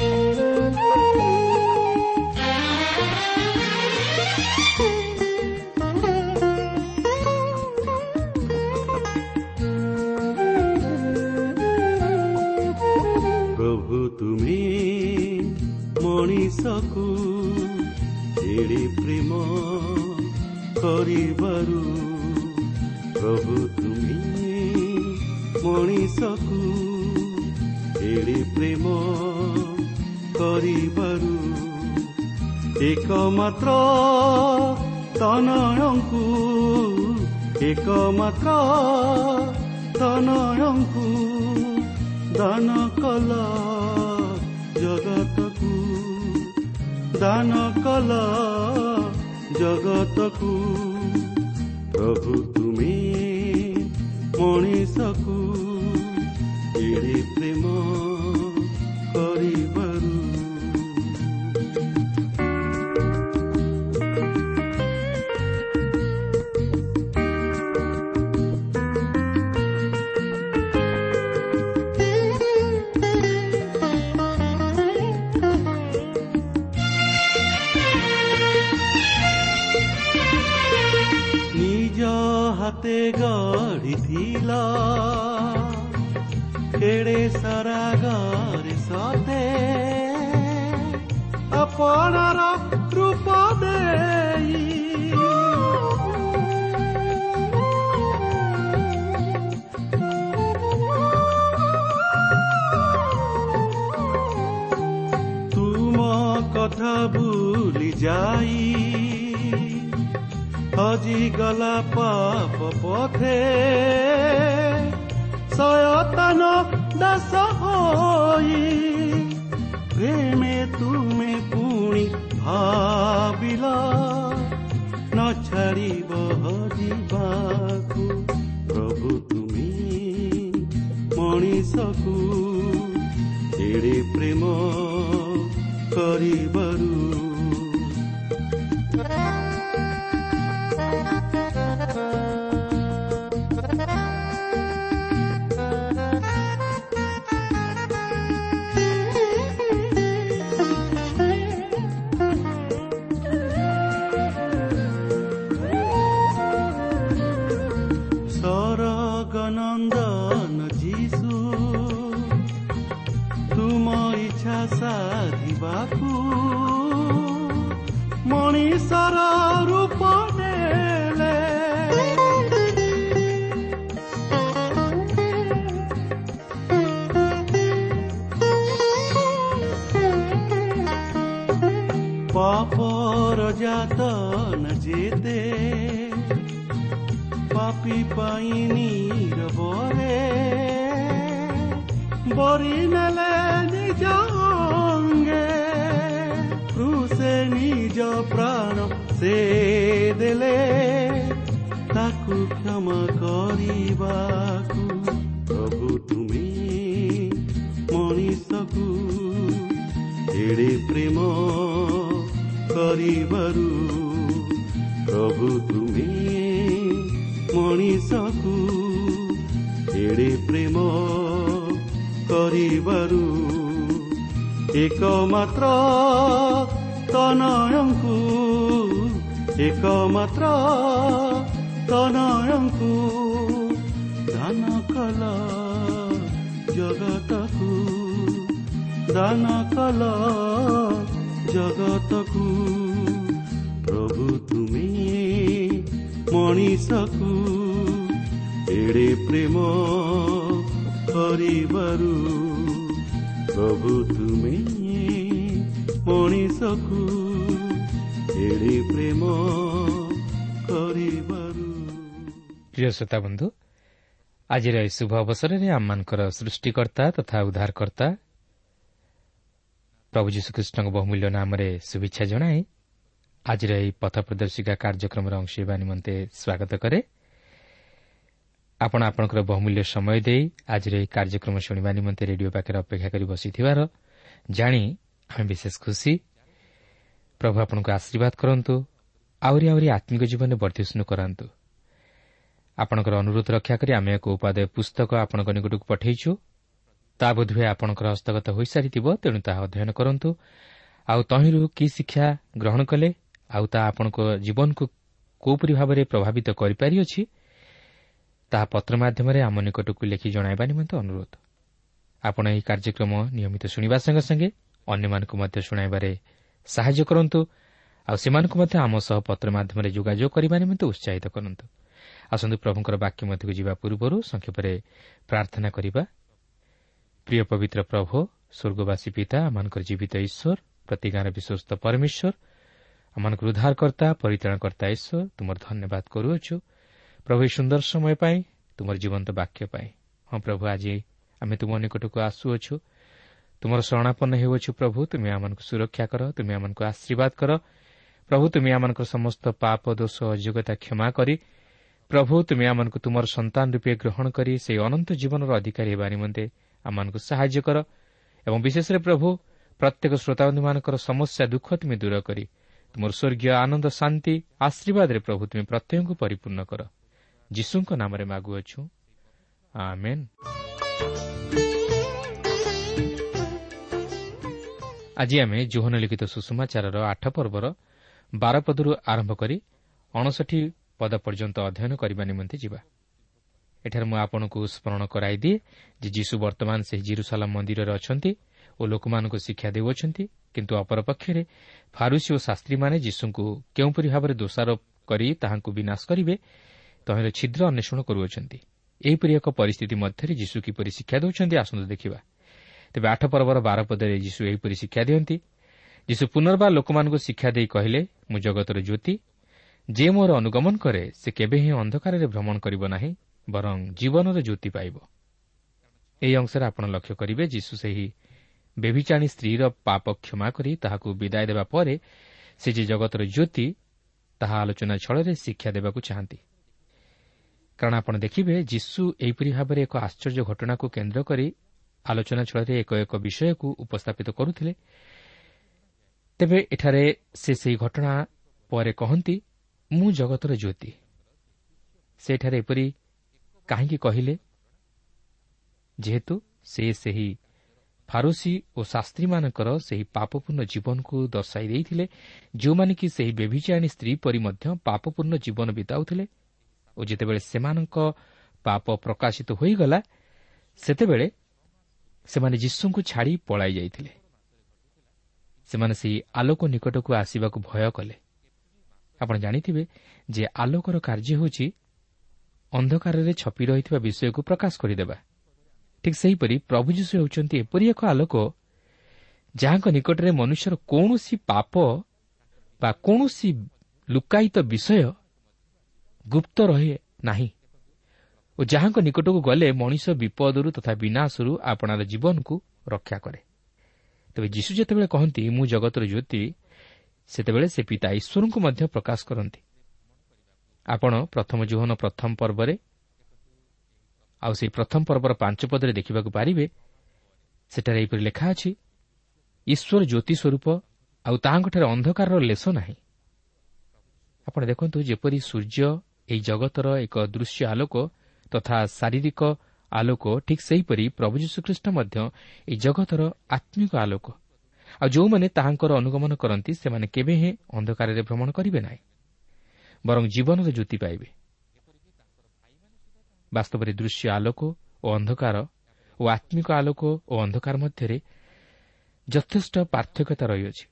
ପ୍ରଭୁ ତନୟଙ୍କୁ ଏକମାତ୍ର ତନୟଙ୍କୁ ଦାନ କଲ ଜଗତକୁ ଦାନ କଲ ଜଗତକୁ ପାପର ଯାତନ ଯେତେ ପାପି ପାଇଁ ନିରବରେ ବରି ନେଲେ ନିଜ ଅଙ୍ଗେ କୃଷେ ନିଜ ପ୍ରାଣ ସେ ଦେଲେ ତାକୁ କ୍ଷମା କରିବାକୁ ପ୍ରଭୁ ତୁମେ ମଣିଷକୁ ଏଡ଼େ ପ୍ରେମ କରିବାରୁ। ପ୍ରଭୁ ତୁମେ ମଣିଷକୁ ଏଡ଼େ ପ୍ରେମ କରିବାରୁ। ଏକମାତ୍ର ତନୟଙ୍କୁ ଏକମାତ୍ର ତନୟଙ୍କୁ ଦାନ କଲ ଜଗତକୁ। ଦାନ କଲ ଜଗତକୁ। ପ୍ରଭୁ ତୁମେ ମଣିଷକୁ ଏଡ଼େ ପ୍ରେମ କରିବାରୁ ପ୍ରଭୁ ତୁମେ ମଣିଷକୁ ଏଡ଼େ ପ୍ରେମ କରିବାରୁ। ପ୍ରିୟ ଶ୍ରୋତା ବନ୍ଧୁ ଆଜିର ଏହି ଶୁଭ ଅବସରରେ ଆମମାନଙ୍କର ସୃଷ୍ଟିକର୍ତ୍ତା ତଥା ଉଦ୍ଧାରକର୍ତ୍ତା ପ୍ରଭୁ ଯୀଶୁଖ୍ରୀଷ୍ଟଙ୍କ ବହୁମୂଲ୍ୟ ନାମରେ ଶୁଭେଚ୍ଛା ଜଣାଏ ଆଜିର ଏହି ପଥ ପ୍ରଦର୍ଶିକା କାର୍ଯ୍ୟକ୍ରମରେ ଅଂଶ ହେବା ନିମନ୍ତେ ସ୍ୱାଗତ କରେ। ଆପଣ ଆପଣଙ୍କର ବହୁମୂଲ୍ୟ ସମୟ ଦେଇ ଆଜିର ଏହି କାର୍ଯ୍ୟକ୍ରମ ଶୁଣିବା ନିମନ୍ତେ ରେଡିଓ ପାଖରେ ଅପେକ୍ଷା କରି ବସିଥିବାର ଜାଣି ଆମେ ବିଶେଷ ଖୁସି। ପ୍ରଭୁ ଆପଣଙ୍କୁ ଆଶୀର୍ବାଦ କରନ୍ତୁ ଆହୁରି ଆହୁରି ଆତ୍ମିକ ଜୀବନରେ ବର୍ଦ୍ଧିଷ୍ଣୁ କରାନ୍ତୁ। ଆପଣଙ୍କର ଅନୁରୋଧ ରକ୍ଷା କରି ଆମେ ଏକ ଉପାଦେୟ ପୁସ୍ତକ ଆପଣଙ୍କ ନିକଟକୁ ପଠାଇଛୁ। ତାହା ବୋଧହୁଏ ଆପଣଙ୍କର ହସ୍ତଗତ ହୋଇସାରିଥିବ ତେଣୁ ତାହା ଅଧ୍ୟୟନ କରନ୍ତୁ। ଆଉ ତହିଁରୁ କି ଶିକ୍ଷା ଗ୍ରହଣ କଲେ ଆଉ ତାହା ଆପଣଙ୍କ ଜୀବନକୁ କେଉଁପରି ଭାବରେ ପ୍ରଭାବିତ କରିପାରିଅଛି ତାହା ପତ୍ର ମାଧ୍ୟମରେ ଆମ ନିକଟକୁ ଲେଖି ଜଣାଇବା ନିମନ୍ତେ ଅନୁରୋଧ। ଆପଣ ଏହି କାର୍ଯ୍ୟକ୍ରମ ନିୟମିତ ଶୁଣିବା ସଙ୍ଗେ ସଙ୍ଗେ ଅନ୍ୟମାନଙ୍କୁ ମଧ୍ୟ ଶୁଣାଇବାରେ ସାହାଯ୍ୟ କରନ୍ତୁ ଆଉ ସେମାନଙ୍କୁ ମଧ୍ୟ ଆମ ସହ ପତ୍ର ମାଧ୍ୟମରେ ଯୋଗାଯୋଗ କରିବା ନିମନ୍ତେ ଉତ୍ସାହିତ କରନ୍ତୁ। ଆସନ୍ତୁ ପ୍ରଭୁଙ୍କର ବାକ୍ୟ ମଧ୍ୟକୁ ଯିବା ପୂର୍ବରୁ ସଂକ୍ଷେପରେ ପ୍ରାର୍ଥନା କରିବା ପ୍ରିୟ ପବିତ୍ର ପ୍ରଭୁ ସ୍ୱର୍ଗବାସୀ ପିତା ଆମମାନଙ୍କର ଜୀବିତ ଈଶ୍ୱର ପ୍ରତି ଗାଁର ବିଶ୍ୱସ୍ତ ପରମେଶ୍ୱର ଆମମାନଙ୍କର ଉଦ୍ଧାରକର୍ତ୍ତା ପରିତ୍ରାଣକର୍ତ୍ତା ଈଶ୍ୱର ତୁମର ଧନ୍ୟବାଦ କରୁଅଛୁ ପ୍ରଭୁ ଏହି ସୁନ୍ଦର ସମୟ ପାଇଁ ତୁମର ଜୀବନ୍ତ ବାକ୍ୟ ପାଇଁ ହଁ ପ୍ରଭୁ ଆଜି ଆମେ ତୁମ ନିକଟକୁ ଆସୁଅଛୁ ତୁମର ଶରଣାପନ୍ନ ହେଉଅଛୁ ପ୍ରଭୁ ତୁମେ ଆମମାନଙ୍କୁ ସୁରକ୍ଷା କର ତୁମେ ଆମମାନଙ୍କୁ ଆଶୀର୍ବାଦ କର ପ୍ରଭୁ ତୁମେ ଆମମାନଙ୍କର ସମସ୍ତ ପାପ ଦୋଷ ଅଯୋଗ୍ୟତା କ୍ଷମା କରି ପ୍ରଭୁ ତୁମେ ଆମମାନଙ୍କୁ ତୁମର ସନ୍ତାନ ରୂପେ ଗ୍ରହଣ କରି ସେହି ଅନନ୍ତ ଜୀବନର ଅଧିକାରୀ ହେବା ନିମନ୍ତେ ଆମମାନଙ୍କୁ ସାହାଯ୍ୟ କର ଏବଂ ବିଶେଷରେ ପ୍ରଭୁ ପ୍ରତ୍ୟେକ ଶ୍ରୋତାବନ୍ଧୁମାନଙ୍କର ସମସ୍ୟା ଦୁଃଖ ତୁମେ ଦୂର କରି ତୁମର ସ୍ୱର୍ଗୀୟ ଆନନ୍ଦ ଶାନ୍ତି ଆଶୀର୍ବାଦରେ ପ୍ରଭୁ ତୁମେ ପ୍ରତ୍ୟେକଙ୍କୁ ପରିପୂର୍ଣ୍ଣ କର। ଯୀଶୁଙ୍କ ନାମରେ ମାଗୁଅଛୁ ଆଜି ଆମେ ଜୋହନ ଲିଖିତ ସୁଷମାଚାରର ଆଠ ପର୍ବର ବାରପଦରୁ ଆରମ୍ଭ କରି ଅଣଷଠି ପଦ ପର୍ଯ୍ୟନ୍ତ ଅଧ୍ୟୟନ କରିବା ନିମନ୍ତେ ଯିବା। ଏଠାରେ ମୁଁ ଆପଣଙ୍କୁ ସ୍କରଣ କରାଇଦିଏ ଯେ ଯୀଶୁ ବର୍ତ୍ତମାନ ସେହି ଜିରୁସାଲାମ ମନ୍ଦିରରେ ଅଛନ୍ତି ଓ ଲୋକମାନଙ୍କୁ ଶିକ୍ଷା ଦେଉଅଛନ୍ତି କିନ୍ତୁ ଅପରପକ୍ଷରେ ଫାରୁସି ଓ ଶାସ୍ତ୍ରୀମାନେ ଯୀଶୁଙ୍କୁ କେଉଁପରି ଭାବରେ ଦୋଷାରୋପ କରି ତାହାଙ୍କୁ ବିନାଶ କରିବେ ତହିଁର ଛିଦ୍ର ଅନ୍ୱେଷଣ କରୁଅଛନ୍ତି ଏହିପରି ଏକ ପରିସ୍ଥିତି ମଧ୍ୟରେ ଯୀଶୁ କିପରି ଶିକ୍ଷା ଦେଉଛନ୍ତି ଆସନ୍ତୁ ଦେଖିବା। ତେବେ ଆଠ ପର୍ବର ବାର ପଦରେ ଯୀଶୁ ଏହିପରି ଶିକ୍ଷା ଦିଅନ୍ତି ଯୀଶୁ ପୁନର୍ବାର ଲୋକମାନଙ୍କୁ ଶିକ୍ଷା ଦେଇ କହିଲେ ମୁଁ ଜଗତର ଜ୍ୟୋତି ଯେ ମୋର ଅନୁଗମନ କରେ ସେ କେବେ ହିଁ ଅନ୍ଧକାରରେ ଭ୍ରମଣ କରିବ ନାହିଁ। ବରଂ ଜୀବନର ଜ୍ୟୋତି ପାଇବ ଏହି ଅଂଶରେ ଆପଣ ଲକ୍ଷ୍ୟ କରିବେ ଯୀଶୁ ସେହି ବେଭିଚାଣୀ ସ୍ତ୍ରୀର ପାପ କ୍ଷମା କରି ତାହାକୁ ବିଦାୟ ଦେବା ପରେ ସେ ଯେ ଜଗତର ଜ୍ୟୋତି ତାହା ଆଲୋଚନା ଛଳରେ ଶିକ୍ଷା ଦେବାକୁ ଚାହାନ୍ତି। କାରଣ ଆପଣ ଦେଖିବେ ଯୀଶୁ ଏହିପରି ଭାବରେ ଏକ ଆଶ୍ଚର୍ଯ୍ୟ ଘଟଣାକୁ କେନ୍ଦ୍ର କରି ଆଲୋଚନା ଛଳରେ ଏକ ଏକ ବିଷୟକୁ ଉପସ୍ଥାପିତ କରୁଥିଲେ। ତେବେ ଏଠାରେ ସେ ସେହି ଘଟଣା ପରେ କହନ୍ତି ମୁଁ ଜଗତର ଜ୍ୟୋତି। ସେଠାରେ ଏପରି କାହିଁକି କହିଲେ? ଯେହେତୁ ସେ ସେହି ଫାରୋସି ଓ ଶାସ୍ତ୍ରୀମାନଙ୍କର ସେହି ପାପପୂର୍ଣ୍ଣ ଜୀବନକୁ ଦର୍ଶାଇ ଦେଇଥିଲେ ଯେଉଁମାନେ କି ସେହି ବେଭିଚାଣୀ ସ୍ତ୍ରୀ ପରି ମଧ୍ୟ ପାପପୂର୍ଣ୍ଣ ଜୀବନ ବିତାଉଥିଲେ ଓ ଯେତେବେଳେ ସେମାନଙ୍କ ପାପ ପ୍ରକାଶିତ ହୋଇଗଲା ସେତେବେଳେ ସେମାନେ ଯୀଶୁଙ୍କୁ ଛାଡ଼ି ପଳାଇ ଯାଇଥିଲେ। ସେମାନେ ସେହି ଆଲୋକ ନିକଟକୁ ଆସିବାକୁ ଭୟ କଲେ। ଆପଣ ଜାଣିଥିବେ ଯେ ଆଲୋକର କାର୍ଯ୍ୟ ହେଉଛି ଅନ୍ଧକାରରେ ଛପି ରହିଥିବା ବିଷୟକୁ ପ୍ରକାଶ କରିଦେବା। ଠିକ୍ ସେହିପରି ପ୍ରଭୁ ଯୀଶୁ ହେଉଛନ୍ତି ଏପରି ଏକ ଆଲୋକ ଯାହାଙ୍କ ନିକଟରେ ମନୁଷ୍ୟର କୌଣସି ପାପ ବା କୌଣସି ଲୁକାୟିତ ବିଷୟ ଗୁପ୍ତ ରହେ ନାହିଁ ଓ ଯାହାଙ୍କ ନିକଟକୁ ଗଲେ ମଣିଷ ବିପଦରୁ ତଥା ବିନାଶରୁ ଆପଣାର ଜୀବନକୁ ରକ୍ଷା କରେ। ତେବେ ଯୀଶୁ ଯେତେବେଳେ କହନ୍ତି ମୁଁ ଜଗତର ଜ୍ୟୋତି ସେତେବେଳେ ସେ ପିତା ଈଶ୍ୱରଙ୍କୁ ମଧ୍ୟ ପ୍ରକାଶ କରନ୍ତି। ଆପଣ ପ୍ରଥମ ଜୀବନ ପ୍ରଥମ ପର୍ବରେ ଆଉ ସେହି ପ୍ରଥମ ପର୍ବର ପାଞ୍ଚ ପଦରେ ଦେଖିବାକୁ ପାରିବେ ସେଠାରେ ଏହିପରି ଲେଖା ଅଛି ଈଶ୍ୱର ଜ୍ୟୋତି ସ୍ୱରୂପ ଆଉ ତାହାଙ୍କଠାରେ ଅନ୍ଧକାରର ଲେଶ ନାହିଁ। ଆପଣ ଦେଖନ୍ତୁ ଯେପରି ସୂର୍ଯ୍ୟ ଏହି ଜଗତର ଏକ ଦୃଶ୍ୟ ଆଲୋକ ତଥା ଶାରୀରିକ ଆଲୋକ ଠିକ୍ ସେହିପରି ପ୍ରଭୁ ଯୀଶୁଖ୍ରୀଷ୍ଟ ମଧ୍ୟ ଏହି ଜଗତର ଆତ୍ମିକ ଆଲୋକ। ଆଉ ଯେଉଁମାନେ ତାହାଙ୍କର ଅନୁଗମନ କରନ୍ତି ସେମାନେ କେବେ ହେଁ ଅନ୍ଧକାରରେ ଭ୍ରମଣ କରିବେ ନାହିଁ। ବରଂ ଜୀବନର ଜ୍ୟୋତି ପାଇବେ। ବାସ୍ତବରେ ଦୃଶ୍ୟ ଆଲୋକ ଓ ଅନ୍ଧକାର ଓ ଆତ୍ମିକ ଆଲୋକ ଓ ଅନ୍ଧକାର ମଧ୍ୟରେ ଯଥେଷ୍ଟ ପାର୍ଥକ୍ୟତା ରହିଅଛି।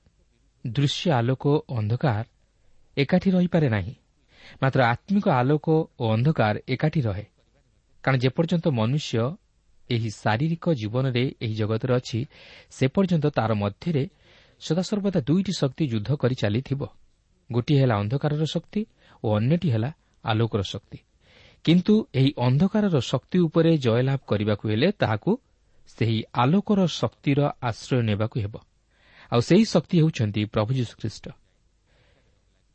ଦୃଶ୍ୟ ଆଲୋକ ଓ ଅନ୍ଧକାର ଏକାଠି ରହିପାରେ ନାହିଁ। ମାତ୍ର ଆତ୍ମିକ ଆଲୋକ ଓ ଅନ୍ଧକାର ଏକାଠି ରହେ। କାରଣ ଯେପର୍ଯ୍ୟନ୍ତ ମନୁଷ୍ୟ ଏହି ଶାରୀରିକ ଜୀବନରେ ଏହି ଜଗତରେ ଅଛି ସେ ପର୍ଯ୍ୟନ୍ତ ତା'ର ମଧ୍ୟରେ ସଦାସର୍ବଦା ଦୁଇଟି ଶକ୍ତି ଯୁଦ୍ଧ କରି ଚାଲିଥିବ। ଗୋଟିଏ ହେଲା ଅନ୍ଧକାରର ଶକ୍ତି ଓ ଅନ୍ୟଟି ହେଲା ଆଲୋକର ଶକ୍ତି। କିନ୍ତୁ ଏହି ଅନ୍ଧକାରର ଶକ୍ତି ଉପରେ ଜୟଲାଭ କରିବାକୁ ହେଲେ ତାହାକୁ ସେହି ଆଲୋକର ଶକ୍ତିର ଆଶ୍ରୟ ନେବାକୁ ହେବ। ଆଉ ସେହି ଶକ୍ତି ହେଉଛନ୍ତି ପ୍ରଭୁ ଯୀଶୁଖ୍ରୀଷ୍ଟ।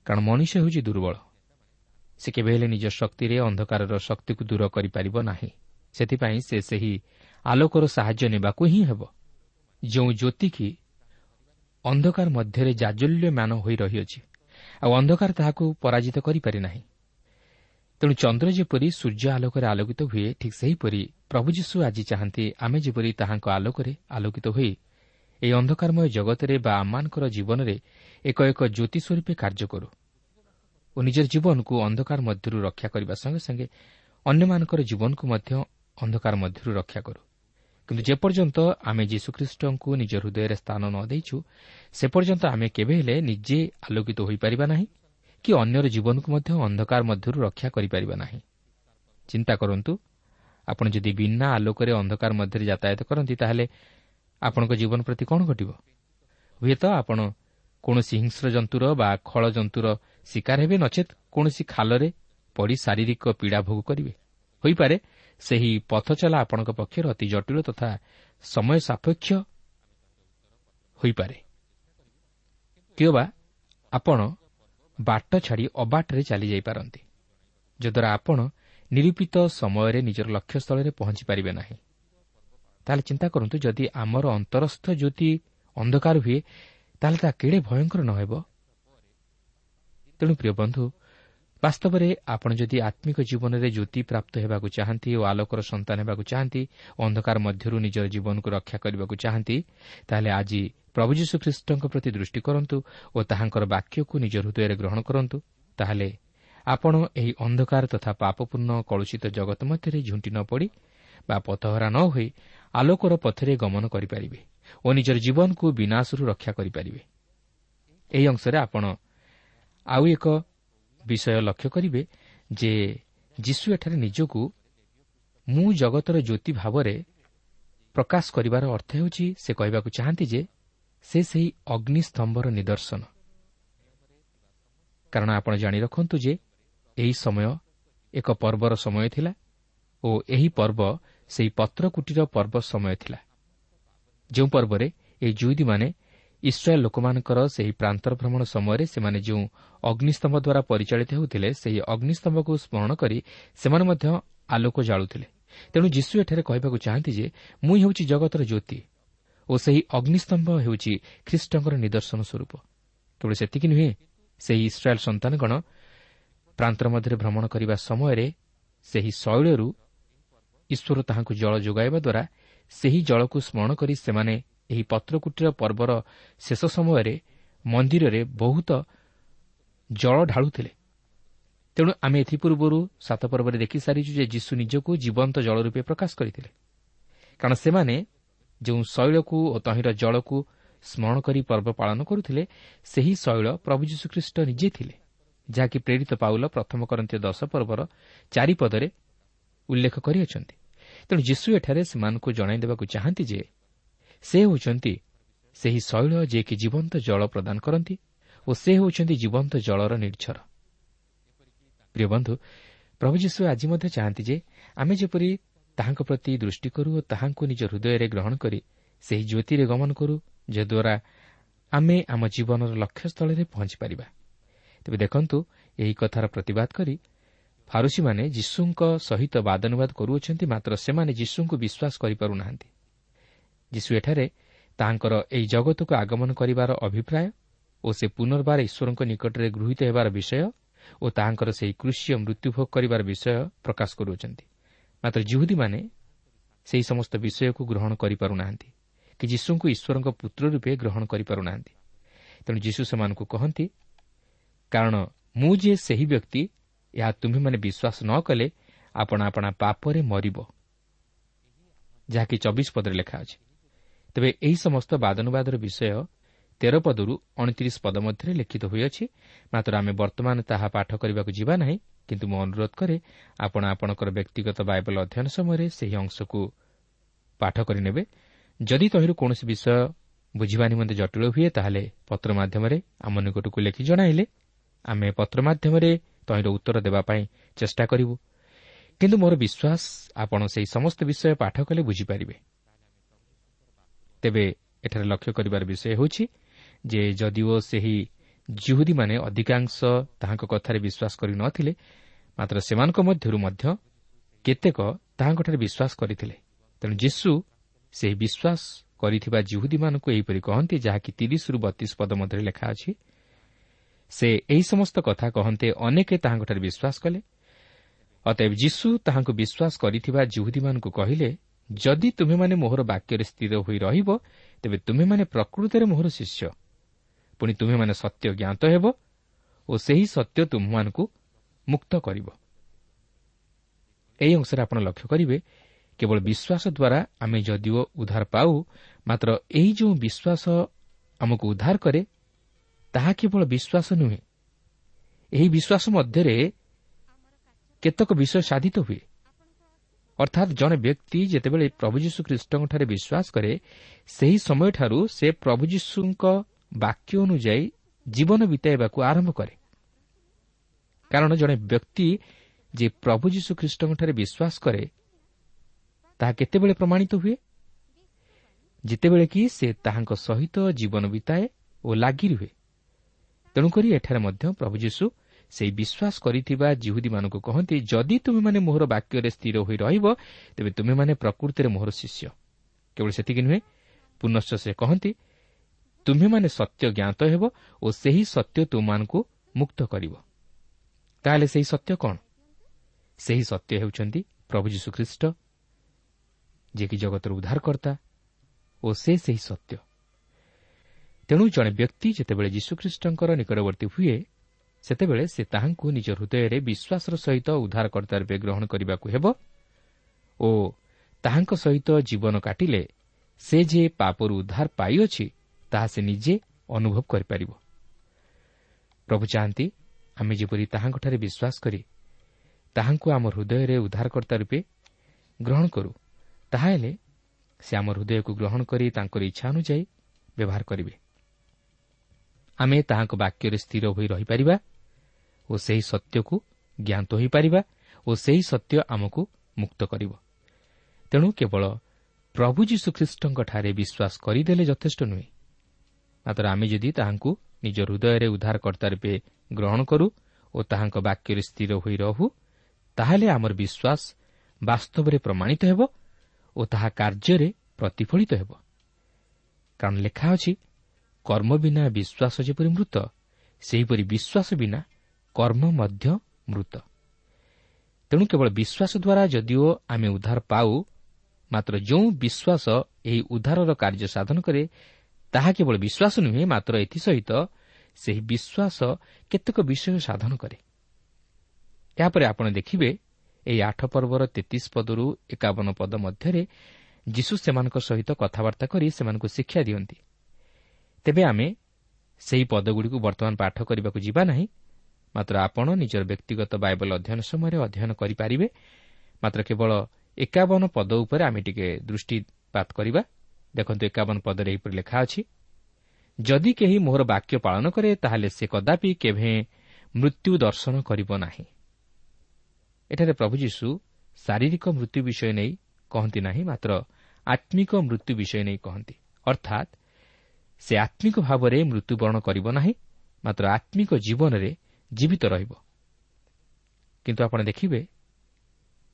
କାରଣ ମଣିଷ ହେଉଛି ଦୁର୍ବଳ। ସେ କେବେ ହେଲେ ନିଜ ଶକ୍ତିରେ ଅନ୍ଧକାରର ଶକ୍ତିକୁ ଦୂର କରିପାରିବ ନାହିଁ। ସେଥିପାଇଁ ସେ ସେହି ଆଲୋକର ସାହାଯ୍ୟ ନେବାକୁ ହିଁ ହେବ। ଯେଉଁ ଜ୍ୟୋତି କି ଅନ୍ଧକାର ମଧ୍ୟରେ ଜାଜଲ୍ୟମାନ ହୋଇ ରହିଅଛି ଆଉ ଅନ୍ଧକାର ତାହାକୁ ପରାଜିତ କରିପାରି ନାହିଁ ତେଣୁ ଚନ୍ଦ୍ର ଯେପରି ସୂର୍ଯ୍ୟ ଆଲୋକରେ ଆଲୋକିତ ହୁଏ ଠିକ୍ ସେହିପରି ପ୍ରଭୁ ଯୀଶୁ ଆଜି ଚାହାନ୍ତି ଆମେ ଯେପରି ତାହାଙ୍କ ଆଲୋକରେ ଆଲୋକିତ ହୋଇ ଏହି ଅନ୍ଧକାରମୟ ଜଗତରେ ବା ଆମମାନଙ୍କର ଜୀବନରେ ଏକ ଏକ ଜ୍ୟୋତି ସ୍ୱରୂପେ କାର୍ଯ୍ୟ କରୁ ଓ ନିଜର ଜୀବନକୁ ଅନ୍ଧକାର ମଧ୍ୟରୁ ରକ୍ଷା କରିବା ସଙ୍ଗେ ସଙ୍ଗେ ଅନ୍ୟମାନଙ୍କର ଜୀବନକୁ ମଧ୍ୟ ଅନ୍ଧକାର ମଧ୍ୟରୁ ରକ୍ଷା କରୁ। କିନ୍ତୁ ଯେପର୍ଯ୍ୟନ୍ତ ଆମେ ଯୀଶୁଖ୍ରୀଷ୍ଟଙ୍କୁ ନିଜ ହୃଦୟରେ ସ୍ଥାନ ନ ଦେଇଛୁ ସେ ପର୍ଯ୍ୟନ୍ତ ଆମେ କେବେ ହେଲେ ନିଜେ ଆଲୋକିତ ହୋଇପାରିବା ନାହିଁ କି ଅନ୍ୟର ଜୀବନକୁ ମଧ୍ୟ ଅନ୍ଧକାର ମଧ୍ୟରୁ ରକ୍ଷା କରିପାରିବା ନାହିଁ। ଚିନ୍ତା କରନ୍ତୁ ଆପଣ ଯଦି ବିନା ଆଲୋକରେ ଅନ୍ଧକାର ମଧ୍ୟରେ ଯାତାୟାତ କରନ୍ତି ତାହେଲେ ଆପଣଙ୍କ ଜୀବନ ପ୍ରତି କ'ଣ ଘଟିବ? ହୁଏତ ଆପଣ କୌଣସି ହିଂସ୍ର ଜନ୍ତୁର ବା ଖଳ ଜନ୍ତୁର ଶିକାର ହେବେ ନଚେତ୍ କୌଣସି ଖାଲରେ ପଡ଼ି ଶାରୀରିକ ପୀଡ଼ା ଭୋଗ କରିବେ। ହୋଇପାରେ ସେହି ପଥ ଚଲା ଆପଣଙ୍କ ପକ୍ଷରେ ଅତି ଜଟିଳ ତଥା ସମୟ ସାପେକ୍ଷ ହୋଇପାରେ। କିମ୍ବା ଆପଣ ବାଟ ଛାଡ଼ି ଅବାଟରେ ଚାଲିଯାଇପାରନ୍ତି ଯଦ୍ୱାରା ଆପଣ ନିରୂପିତ ସମୟରେ ନିଜର ଲକ୍ଷ୍ୟସ୍ଥଳରେ ପହଞ୍ଚିପାରିବେ ନାହିଁ। ତାହେଲେ ଚିନ୍ତା କରନ୍ତୁ ଯଦି ଆମର ଅନ୍ତରସ୍ଥ ଜ୍ୟୋତି ଅନ୍ଧକାର ହୁଏ ତାହେଲେ ତାହା କେଡ଼େ ଭୟଙ୍କର ନ ହେବ? ତେଣୁ ପ୍ରିୟ ବନ୍ଧୁ ବାସ୍ତବରେ ଆପଣ ଯଦି ଆତ୍ମିକ ଜୀବନରେ ଜ୍ୟୋତି ପ୍ରାପ୍ତ ହେବାକୁ ଚାହାନ୍ତି ଓ ଆଲୋକର ସନ୍ତାନ ହେବାକୁ ଚାହାନ୍ତି ଅନ୍ଧକାର ମଧ୍ୟରୁ ନିଜର ଜୀବନକୁ ରକ୍ଷା କରିବାକୁ ଚାହାନ୍ତି ତାହେଲେ ଆଜି ପ୍ରଭୁ ଯୀଶୁଖ୍ରୀଷ୍ଟଙ୍କ ପ୍ରତି ଦୃଷ୍ଟି କରନ୍ତୁ ଓ ତାହାଙ୍କର ବାକ୍ୟକୁ ନିଜ ହୃଦୟରେ ଗ୍ରହଣ କରନ୍ତୁ। ତାହେଲେ ଆପଣ ଏହି ଅନ୍ଧକାର ତଥା ପାପପୂର୍ଣ୍ଣ କଳୁଷିତ ଜଗତ ମଧ୍ୟରେ ଝୁଣ୍ଟି ନ ପଡ଼ି ବା ପଥହରା ନ ହୋଇ ଆଲୋକର ପଥରେ ଗମନ କରିପାରିବେ ଓ ନିଜର ଜୀବନକୁ ବିନାଶରୁ ରକ୍ଷା କରିପାରିବେ। ଏହି ଅଂଶରେ ଆପଣ ଆଉ ଏକ ବିଷୟ ଲକ୍ଷ୍ୟ କରିବେ ଯେ ଯୀଶୁ ଏଠାରେ ନିଜକୁ ମୁଁ ଜଗତର ଜ୍ୟୋତି ଭାବରେ ପ୍ରକାଶ କରିବାର ଅର୍ଥ ହେଉଛି ସେ କହିବାକୁ ଚାହାନ୍ତି ଯେ ସେ ସେହି ଅଗ୍ନିସ୍ତମ୍ଭର ନିଦର୍ଶନ। କାରଣ ଆପଣ ଜାଣି ରଖନ୍ତୁ ଯେ ଏହି ସମୟ ଏକ ପର୍ବର ସମୟ ଥିଲା ଓ ଏହି ପର୍ବ ସେହି ପତ୍ରକୁଟିର ପର୍ବ ସମୟ ଥିଲା। ଯେଉଁ ପର୍ବରେ ଏହି ଜୁଇଦୀମାନେ ଇସ୍ରାଏଲ୍ ଲୋକମାନଙ୍କର ସେହି ପ୍ରାନ୍ତର ଭ୍ରମଣ ସମୟରେ ସେମାନେ ଯେଉଁ ଅଗ୍ନିସ୍ତମ୍ଭ ଦ୍ୱାରା ପରିଚାଳିତ ହେଉଥିଲେ ସେହି ଅଗ୍ନିସ୍ତମ୍ଭକୁ ସ୍ମରଣ କରି ସେମାନେ ମଧ୍ୟ ଆଲୋକ ଜାଳୁଥିଲେ। ତେଣୁ ଯୀଶୁ ଏଠାରେ କହିବାକୁ ଚାହାନ୍ତି ଯେ ମୁଁ ହେଉଛି ଜଗତର ଜ୍ୟୋତି ଓ ସେହି ଅଗ୍ନିସ୍ତମ୍ଭ ହେଉଛି ଖ୍ରୀଷ୍ଟଙ୍କର ନିଦର୍ଶନ ସ୍ୱରୂପ। କେବଳ ସେତିକି ନୁହେଁ ସେହି ଇସ୍ରାଏଲ୍ ସନ୍ତାନଗଣ ପ୍ରାନ୍ତର ମଧ୍ୟରେ ଭ୍ରମଣ କରିବା ସମୟରେ ସେହି ଶୈଳରୁ ଈଶ୍ୱର ତାହାଙ୍କୁ ଜଳ ଯୋଗାଇବା ଦ୍ୱାରା ସେହି ଜଳକୁ ସ୍ମରଣ କରି ସେମାନେ ଏହି ପତ୍ରକୁଟିର ପର୍ବର ଶେଷ ସମୟରେ ମନ୍ଦିରରେ ବହୁତ ଜଳ ଢାଳୁଥିଲେ। ତେଣୁ ଆମେ ଏଥିପୂର୍ବରୁ ସାତ ପର୍ବରେ ଦେଖିସାରିଛୁ ଯେ ଯୀଶୁ ନିଜକୁ ଜୀବନ୍ତ ଜଳ ରୂପେ ପ୍ରକାଶ କରିଥିଲେ। କାରଣ ସେମାନେ ଯେଉଁ ଶୈଳକୁ ଓ ତହିଁର ଜଳକୁ ସ୍ମରଣ କରି ପର୍ବ ପାଳନ କରୁଥିଲେ ସେହି ଶୈଳ ପ୍ରଭୁ ଯୀଶୁଖ୍ରୀଷ୍ଟ ନିଜେ ଥିଲେ ଯାହାକି ପ୍ରେରିତ ପାଉଲ ପ୍ରଥମ କରନ୍ତି ଦଶ ପର୍ବର ଚାରିପଦରେ ଉଲ୍ଲେଖ କରିଅଛନ୍ତି। ତେଣୁ ଯୀଶୁ ଏଠାରେ ସେମାନଙ୍କୁ ଜଣାଇ ଦେବାକୁ ଚାହାନ୍ତି ଯେ ସେ ହେଉଛନ୍ତି ସେହି ଶୈଳ ଯିଏକି ଜୀବନ୍ତ ଜଳ ପ୍ରଦାନ କରନ୍ତି ଓ ସେ ହେଉଛନ୍ତି ଜୀବନ୍ତ ଜଳର ନିର୍ଝର। ପ୍ରିୟ ବନ୍ଧୁ ପ୍ରଭୁ ଯୀଶୁ ଆଜି ମଧ୍ୟ ଚାହାନ୍ତି ଯେ ଆମେ ଯେପରି ତାହାଙ୍କ ପ୍ରତି ଦୃଷ୍ଟି କରୁ ଓ ତାହାଙ୍କୁ ନିଜ ହୃଦୟରେ ଗ୍ରହଣ କରି ସେହି ଜ୍ୟୋତିରେ ଗମନ କରୁ ଯଦ୍ୱାରା ଆମେ ଆମ ଜୀବନର ଲକ୍ଷ୍ୟସ୍ଥଳରେ ପହଞ୍ଚିପାରିବା ତେବେ ଦେଖନ୍ତୁ ଏହି କଥାର ପ୍ରତିବାଦ କରି ଫାରୁସିମାନେ ଯୀଶୁଙ୍କ ସହିତ ବାଦାନୁବାଦ କରୁଅଛନ୍ତି ମାତ୍ର ସେମାନେ ଯୀଶୁଙ୍କୁ ବିଶ୍ୱାସ କରିପାରୁନାହାନ୍ତି। ଯୀଶୁ ଏଠାରେ ତାହାଙ୍କର ଏହି ଜଗତକୁ ଆଗମନ କରିବାର ଅଭିପ୍ରାୟ ଓ ସେ ପୁନର୍ବାର ଈଶ୍ୱରଙ୍କ ନିକଟରେ ଗୃହୀତ ହେବାର ବିଷୟ ଓ ତାହାଙ୍କର ସେହି କୃଷି ମୃତ୍ୟୁଭୋଗ କରିବାର ବିଷୟ ପ୍ରକାଶ କରୁଅଛନ୍ତି। ମାତ୍ର ଜୁହୁଦୀମାନେ ସେହି ସମସ୍ତ ବିଷୟକୁ ଗ୍ରହଣ କରିପାରୁନାହାନ୍ତି କି ଯୀଶୁଙ୍କୁ ଈଶ୍ୱରଙ୍କ ପୁତ୍ର ରୂପେ ଗ୍ରହଣ କରିପାରୁନାହାନ୍ତି। ତେଣୁ ଯୀଶୁ ସେମାନଙ୍କୁ କହନ୍ତି କାରଣ ମୁଁ ଯେ ସେହି ବ୍ୟକ୍ତି ଏହା ତୁମ୍ଭେମାନେ ବିଶ୍ୱାସ ନ କଲେ ଆପଣ ଆପଣା ପାପରେ ମରିବ। ଯାହାକି ଚବିଶ ପଦରେ ଲେଖା ଅଛି। ତେବେ ଏହି ସମସ୍ତ ବାଦନବାଦର ବିଷୟ ତେର ପଦରୁ ଅଣତିରିଶ ପଦ ମଧ୍ୟରେ ଲିଖିତ ହୋଇଅଛି। ମାତ୍ର ଆମେ ବର୍ତ୍ତମାନ ତାହା ପାଠ କରିବାକୁ ଯିବା ନାହିଁ କିନ୍ତୁ ମୁଁ ଅନୁରୋଧ କରେ ଆପଣ ଆପଣଙ୍କର ବ୍ୟକ୍ତିଗତ ବାଇବଲ ଅଧ୍ୟୟନ ସମୟରେ ସେହି ଅଂଶକୁ ପାଠ କରିନେବେ। ଯଦି ତହିଁରୁ କୌଣସି ବିଷୟ ବୁଝିବା ନିମନ୍ତେ ଜଟିଳ ହୁଏ ତାହେଲେ ପତ୍ର ମାଧ୍ୟମରେ ଆମ ନିକଟକୁ ଲେଖି ଜଣାଇଲେ। ଆମେ ପତ୍ର ମାଧ୍ୟମରେ ତହିଁର ଉତ୍ତର ଦେବା ପାଇଁ ଚେଷ୍ଟା କରିବୁ। କିନ୍ତୁ ମୋର ବିଶ୍ୱାସ ଆପଣ ସେହି ସମସ୍ତ ବିଷୟ ପାଠ କଲେ ବୁଝିପାରିବେ। ତେବେ ଏଠାରେ ଲକ୍ଷ୍ୟ କରିବାର ବିଷୟ ହେଉଛି ଯେ ଯଦିଓ ସେହି ଜିହୁଦୀମାନେ ଅଧିକାଂଶ ତାହାଙ୍କ କଥାରେ ବିଶ୍ୱାସ କରିନଥିଲେ ମାତ୍ର ସେମାନଙ୍କ ମଧ୍ୟରୁ ମଧ୍ୟ କେତେକ ତାହାଙ୍କଠାରେ ବିଶ୍ୱାସ କରିଥିଲେ। ତେଣୁ ଯୀଶୁ ସେହି ବିଶ୍ୱାସ କରିଥିବା ଜିହୁଦୀମାନଙ୍କୁ ଏହିପରି କହନ୍ତି ଯାହାକି ତିରିଶରୁ ବତିଶ ପଦ ମଧ୍ୟରେ ଲେଖା ଅଛି ସେ ଏହି ସମସ୍ତ କଥା କହନ୍ତେ ଅନେକ ତାହାଙ୍କଠାରେ ବିଶ୍ୱାସ କଲେ। ଅତଏବ ଯୀଶୁ ତାହାଙ୍କୁ ବିଶ୍ୱାସ କରିଥିବା ଜିହୁଦୀମାନଙ୍କୁ କହିଲେ ଯଦି ତୁମେମାନେ ମୋହର ବାକ୍ୟରେ ସ୍ଥିର ହୋଇ ରହିବ ତେବେ ତୁମେମାନେ ପ୍ରକୃତରେ ମୋହର ଶିଷ୍ୟ। ପୁଣି ତୁମେମାନେ ସତ୍ୟ ଜ୍ଞାତ ହେବ ଓ ସେହି ସତ୍ୟ ତୁମମାନଙ୍କୁ ମୁକ୍ତ କରିବ। ଏହି ଅଂଶରେ ଆପଣ ଲକ୍ଷ୍ୟ କରିବେ କେବଳ ବିଶ୍ୱାସ ଦ୍ୱାରା ଆମେ ଯଦିଓ ଉଦ୍ଧାର ପାଉ ମାତ୍ର ଏହି ଯେଉଁ ବିଶ୍ୱାସ ଆମକୁ ଉଦ୍ଧାର କରେ ତାହା କେବଳ ବିଶ୍ୱାସ ନୁହେଁ। ଏହି ବିଶ୍ୱାସ ମଧ୍ୟରେ କେତେକ ବିଷୟ ସାଧିତ ହୁଏ। ଅର୍ଥାତ୍ ଜଣେ ବ୍ୟକ୍ତି ଯେତେବେଳେ ପ୍ରଭୁ ଯୀଶୁ ଖ୍ରୀଷ୍ଟଙ୍କଠାରେ ବିଶ୍ୱାସ କରେ ସେହି ସମୟଠାରୁ ସେ ପ୍ରଭୁ ଯୀଶୁଙ୍କ ବାକ୍ୟ ଅନୁଯାୟୀ ଜୀବନ ବିତାଇବାକୁ ଆରମ୍ଭ କରେ କାରଣ ଜଣେ ବ୍ୟକ୍ତି ଯେ ପ୍ରଭୁ ଯୀଶୁ ଖ୍ରୀଷ୍ଟଙ୍କଠାରେ ବିଶ୍ୱାସ କରେ ତାହା କେତେବେଳେ ପ୍ରମାଣିତ ହୁଏ? ଯେତେବେଳେ କି ସେ ତାହାଙ୍କ ସହିତ ଜୀବନ ବିତାଏ ଓ ଲାଗି ରୁହେ। ତେଣୁକରି ଏଠାରେ ମଧ୍ୟ ପ୍ରଭୁ ଯୀଶୁ ସେହି ବିଶ୍ୱାସ କରିଥିବା ଜିହୁଦୀମାନଙ୍କୁ କହନ୍ତି ଯଦି ତୁମେମାନେ ମୋହର ବାକ୍ୟରେ ସ୍ଥିର ହୋଇ ରହିବ ତେବେ ତୁମେମାନେ ପ୍ରକୃତିରେ ମୋହର ଶିଷ୍ୟ। କେବଳ ସେତିକି ନୁହେଁ ପୁନଶ୍ଚ ସେ କହନ୍ତି ତୁମେମାନେ ସତ୍ୟ ଜ୍ଞାତ ହେବ ଓ ସେହି ସତ୍ୟ ତୁମମାନଙ୍କୁ ମୁକ୍ତ କରିବ। ତାହେଲେ ସେହି ସତ୍ୟ କ'ଣ? ସେହି ସତ୍ୟ ହେଉଛନ୍ତି ପ୍ରଭୁ ଯୀଶୁଖ୍ରୀଷ୍ଟ ଯିଏକି ଜଗତର ଉଦ୍ଧାରକର୍ତ୍ତା ଓ ସେ ସେହି ସତ୍ୟ। ତେଣୁ ଜଣେ ବ୍ୟକ୍ତି ଯେତେବେଳେ ଯୀଶୁଖ୍ରୀଷ୍ଟଙ୍କର ନିକଟବର୍ତ୍ତୀ ହୁଏ ସେତେବେଳେ ସେ ତାହାଙ୍କୁ ନିଜ ହୃଦୟରେ ବିଶ୍ୱାସର ସହିତ ଉଦ୍ଧାରକର୍ତ୍ତା ରୂପେ ଗ୍ରହଣ କରିବାକୁ ହେବ ଓ ତାହାଙ୍କ ସହିତ ଜୀବନ କାଟିଲେ ସେ ଯେ ପାପରୁ ଉଦ୍ଧାର ପାଇଅଛି ତାହା ସେ ନିଜେ ଅନୁଭବ କରିପାରିବ। ପ୍ରଭୁ ଚାହାନ୍ତି ଆମେ ଯେପରି ତାହାଙ୍କଠାରେ ବିଶ୍ୱାସ କରି ତାହାଙ୍କୁ ଆମ ହୃଦୟରେ ଉଦ୍ଧାରକର୍ତ୍ତା ରୂପେ ଗ୍ରହଣ କରୁ ତାହାହେଲେ ସେ ଆମ ହୃଦୟକୁ ଗ୍ରହଣ କରି ତାଙ୍କର ଇଚ୍ଛା ଅନୁଯାୟୀ ବ୍ୟବହାର କରିବେ। ଆମେ ତାହାଙ୍କ ବାକ୍ୟରେ ସ୍ଥିର ହୋଇ ରହିପାରିବା ଓ ସେହି ସତ୍ୟକୁ ଜ୍ଞାତ ହୋଇପାରିବା ଓ ସେହି ସତ୍ୟ ଆମକୁ ମୁକ୍ତ କରିବ। ତେଣୁ କେବଳ ପ୍ରଭୁ ଯୀଶୁଖ୍ରୀଷ୍ଟଙ୍କଠାରେ ବିଶ୍ୱାସ କରିଦେଲେ ଯଥେଷ୍ଟ ନୁହେଁ। ମାତ୍ର ଆମେ ଯଦି ତାହାଙ୍କୁ ନିଜ ହୃଦୟରେ ଉଦ୍ଧାରକର୍ତ୍ତା ରୂପେ ଗ୍ରହଣ କରୁ ଓ ତାହାଙ୍କ ବାକ୍ୟରେ ସ୍ଥିର ହୋଇ ରହୁ ତାହେଲେ ଆମର ବିଶ୍ୱାସ ବାସ୍ତବରେ ପ୍ରମାଣିତ ହେବ ଓ ତାହା କାର୍ଯ୍ୟରେ ପ୍ରତିଫଳିତ ହେବ। କାରଣ ଲେଖା ଅଛି କର୍ମ ବିନା ବିଶ୍ୱାସ ଯେପରି ମୃତ ସେହିପରି ବିଶ୍ୱାସ ବିନା କର୍ମ ମଧ୍ୟ ମୃତ। ତେଣୁ କେବଳ ବିଶ୍ୱାସ ଦ୍ୱାରା ଯଦିଓ ଆମେ ଉଦ୍ଧାର ପାଉ ମାତ୍ର ଯେଉଁ ବିଶ୍ୱାସ ଏହି ଉଦ୍ଧାରର କାର୍ଯ୍ୟ ସାଧନ କରେ ତାହା କେବଳ ବିଶ୍ୱାସ ନୁହେଁ ମାତ୍ର ଏଥିସହିତ ସେହି ବିଶ୍ୱାସ କେତେକ ବିଷୟ ସାଧନ କରେ। ଏହାପରେ ଆପଣ ଦେଖିବେ ଏହି ଆଠ ପର୍ବର ତେତିଶ ପଦରୁ ଏକାବନ ପଦ ମଧ୍ୟରେ ଯୀଶୁ ସେମାନଙ୍କ ସହିତ କଥାବାର୍ତ୍ତା କରି ସେମାନଙ୍କୁ ଶିକ୍ଷା ଦିଅନ୍ତି। ତେବେ ଆମେ ସେହି ପଦଗୁଡ଼ିକୁ ବର୍ତ୍ତମାନ ପାଠ କରିବାକୁ ଯିବା ନାହିଁ ମାତ୍ର ଆପଣ ନିଜର ବ୍ୟକ୍ତିଗତ ବାଇବଲ ଅଧ୍ୟୟନ ସମୟରେ ଅଧ୍ୟୟନ କରିପାରିବେ। ମାତ୍ର କେବଳ ଏକାବନ ପଦ ଉପରେ ଆମେ ଟିକେ ଦୃଷ୍ଟିପାତ କରିବା। ଦେଖନ୍ତୁ ଏକାବନ ପଦରେ ଏହିପରି ଲେଖା ଅଛି ଯଦି କେହି ମୋହର ବାକ୍ୟ ପାଳନ କରେ ତାହେଲେ ସେ କଦାପି କେବେ ମୃତ୍ୟୁ ଦର୍ଶନ କରିବ ନାହିଁ। ଏଠାରେ ପ୍ରଭୁ ଯୀଶୁ ଶାରୀରିକ ମୃତ୍ୟୁ ବିଷୟ ନେଇ କହନ୍ତି ନାହିଁ ମାତ୍ର ଆତ୍ମିକ ମୃତ୍ୟୁ ବିଷୟ ନେଇ କହନ୍ତି। ଅର୍ଥାତ୍ ସେ ଆତ୍ମିକ ଭାବରେ ମୃତ୍ୟୁବରଣ କରିବ ନାହିଁ ମାତ୍ର ଆତ୍ମିକ ଜୀବନରେ ଜୀବିତ ରହିବ। କିନ୍ତୁ ଆପଣ ଦେଖିବେ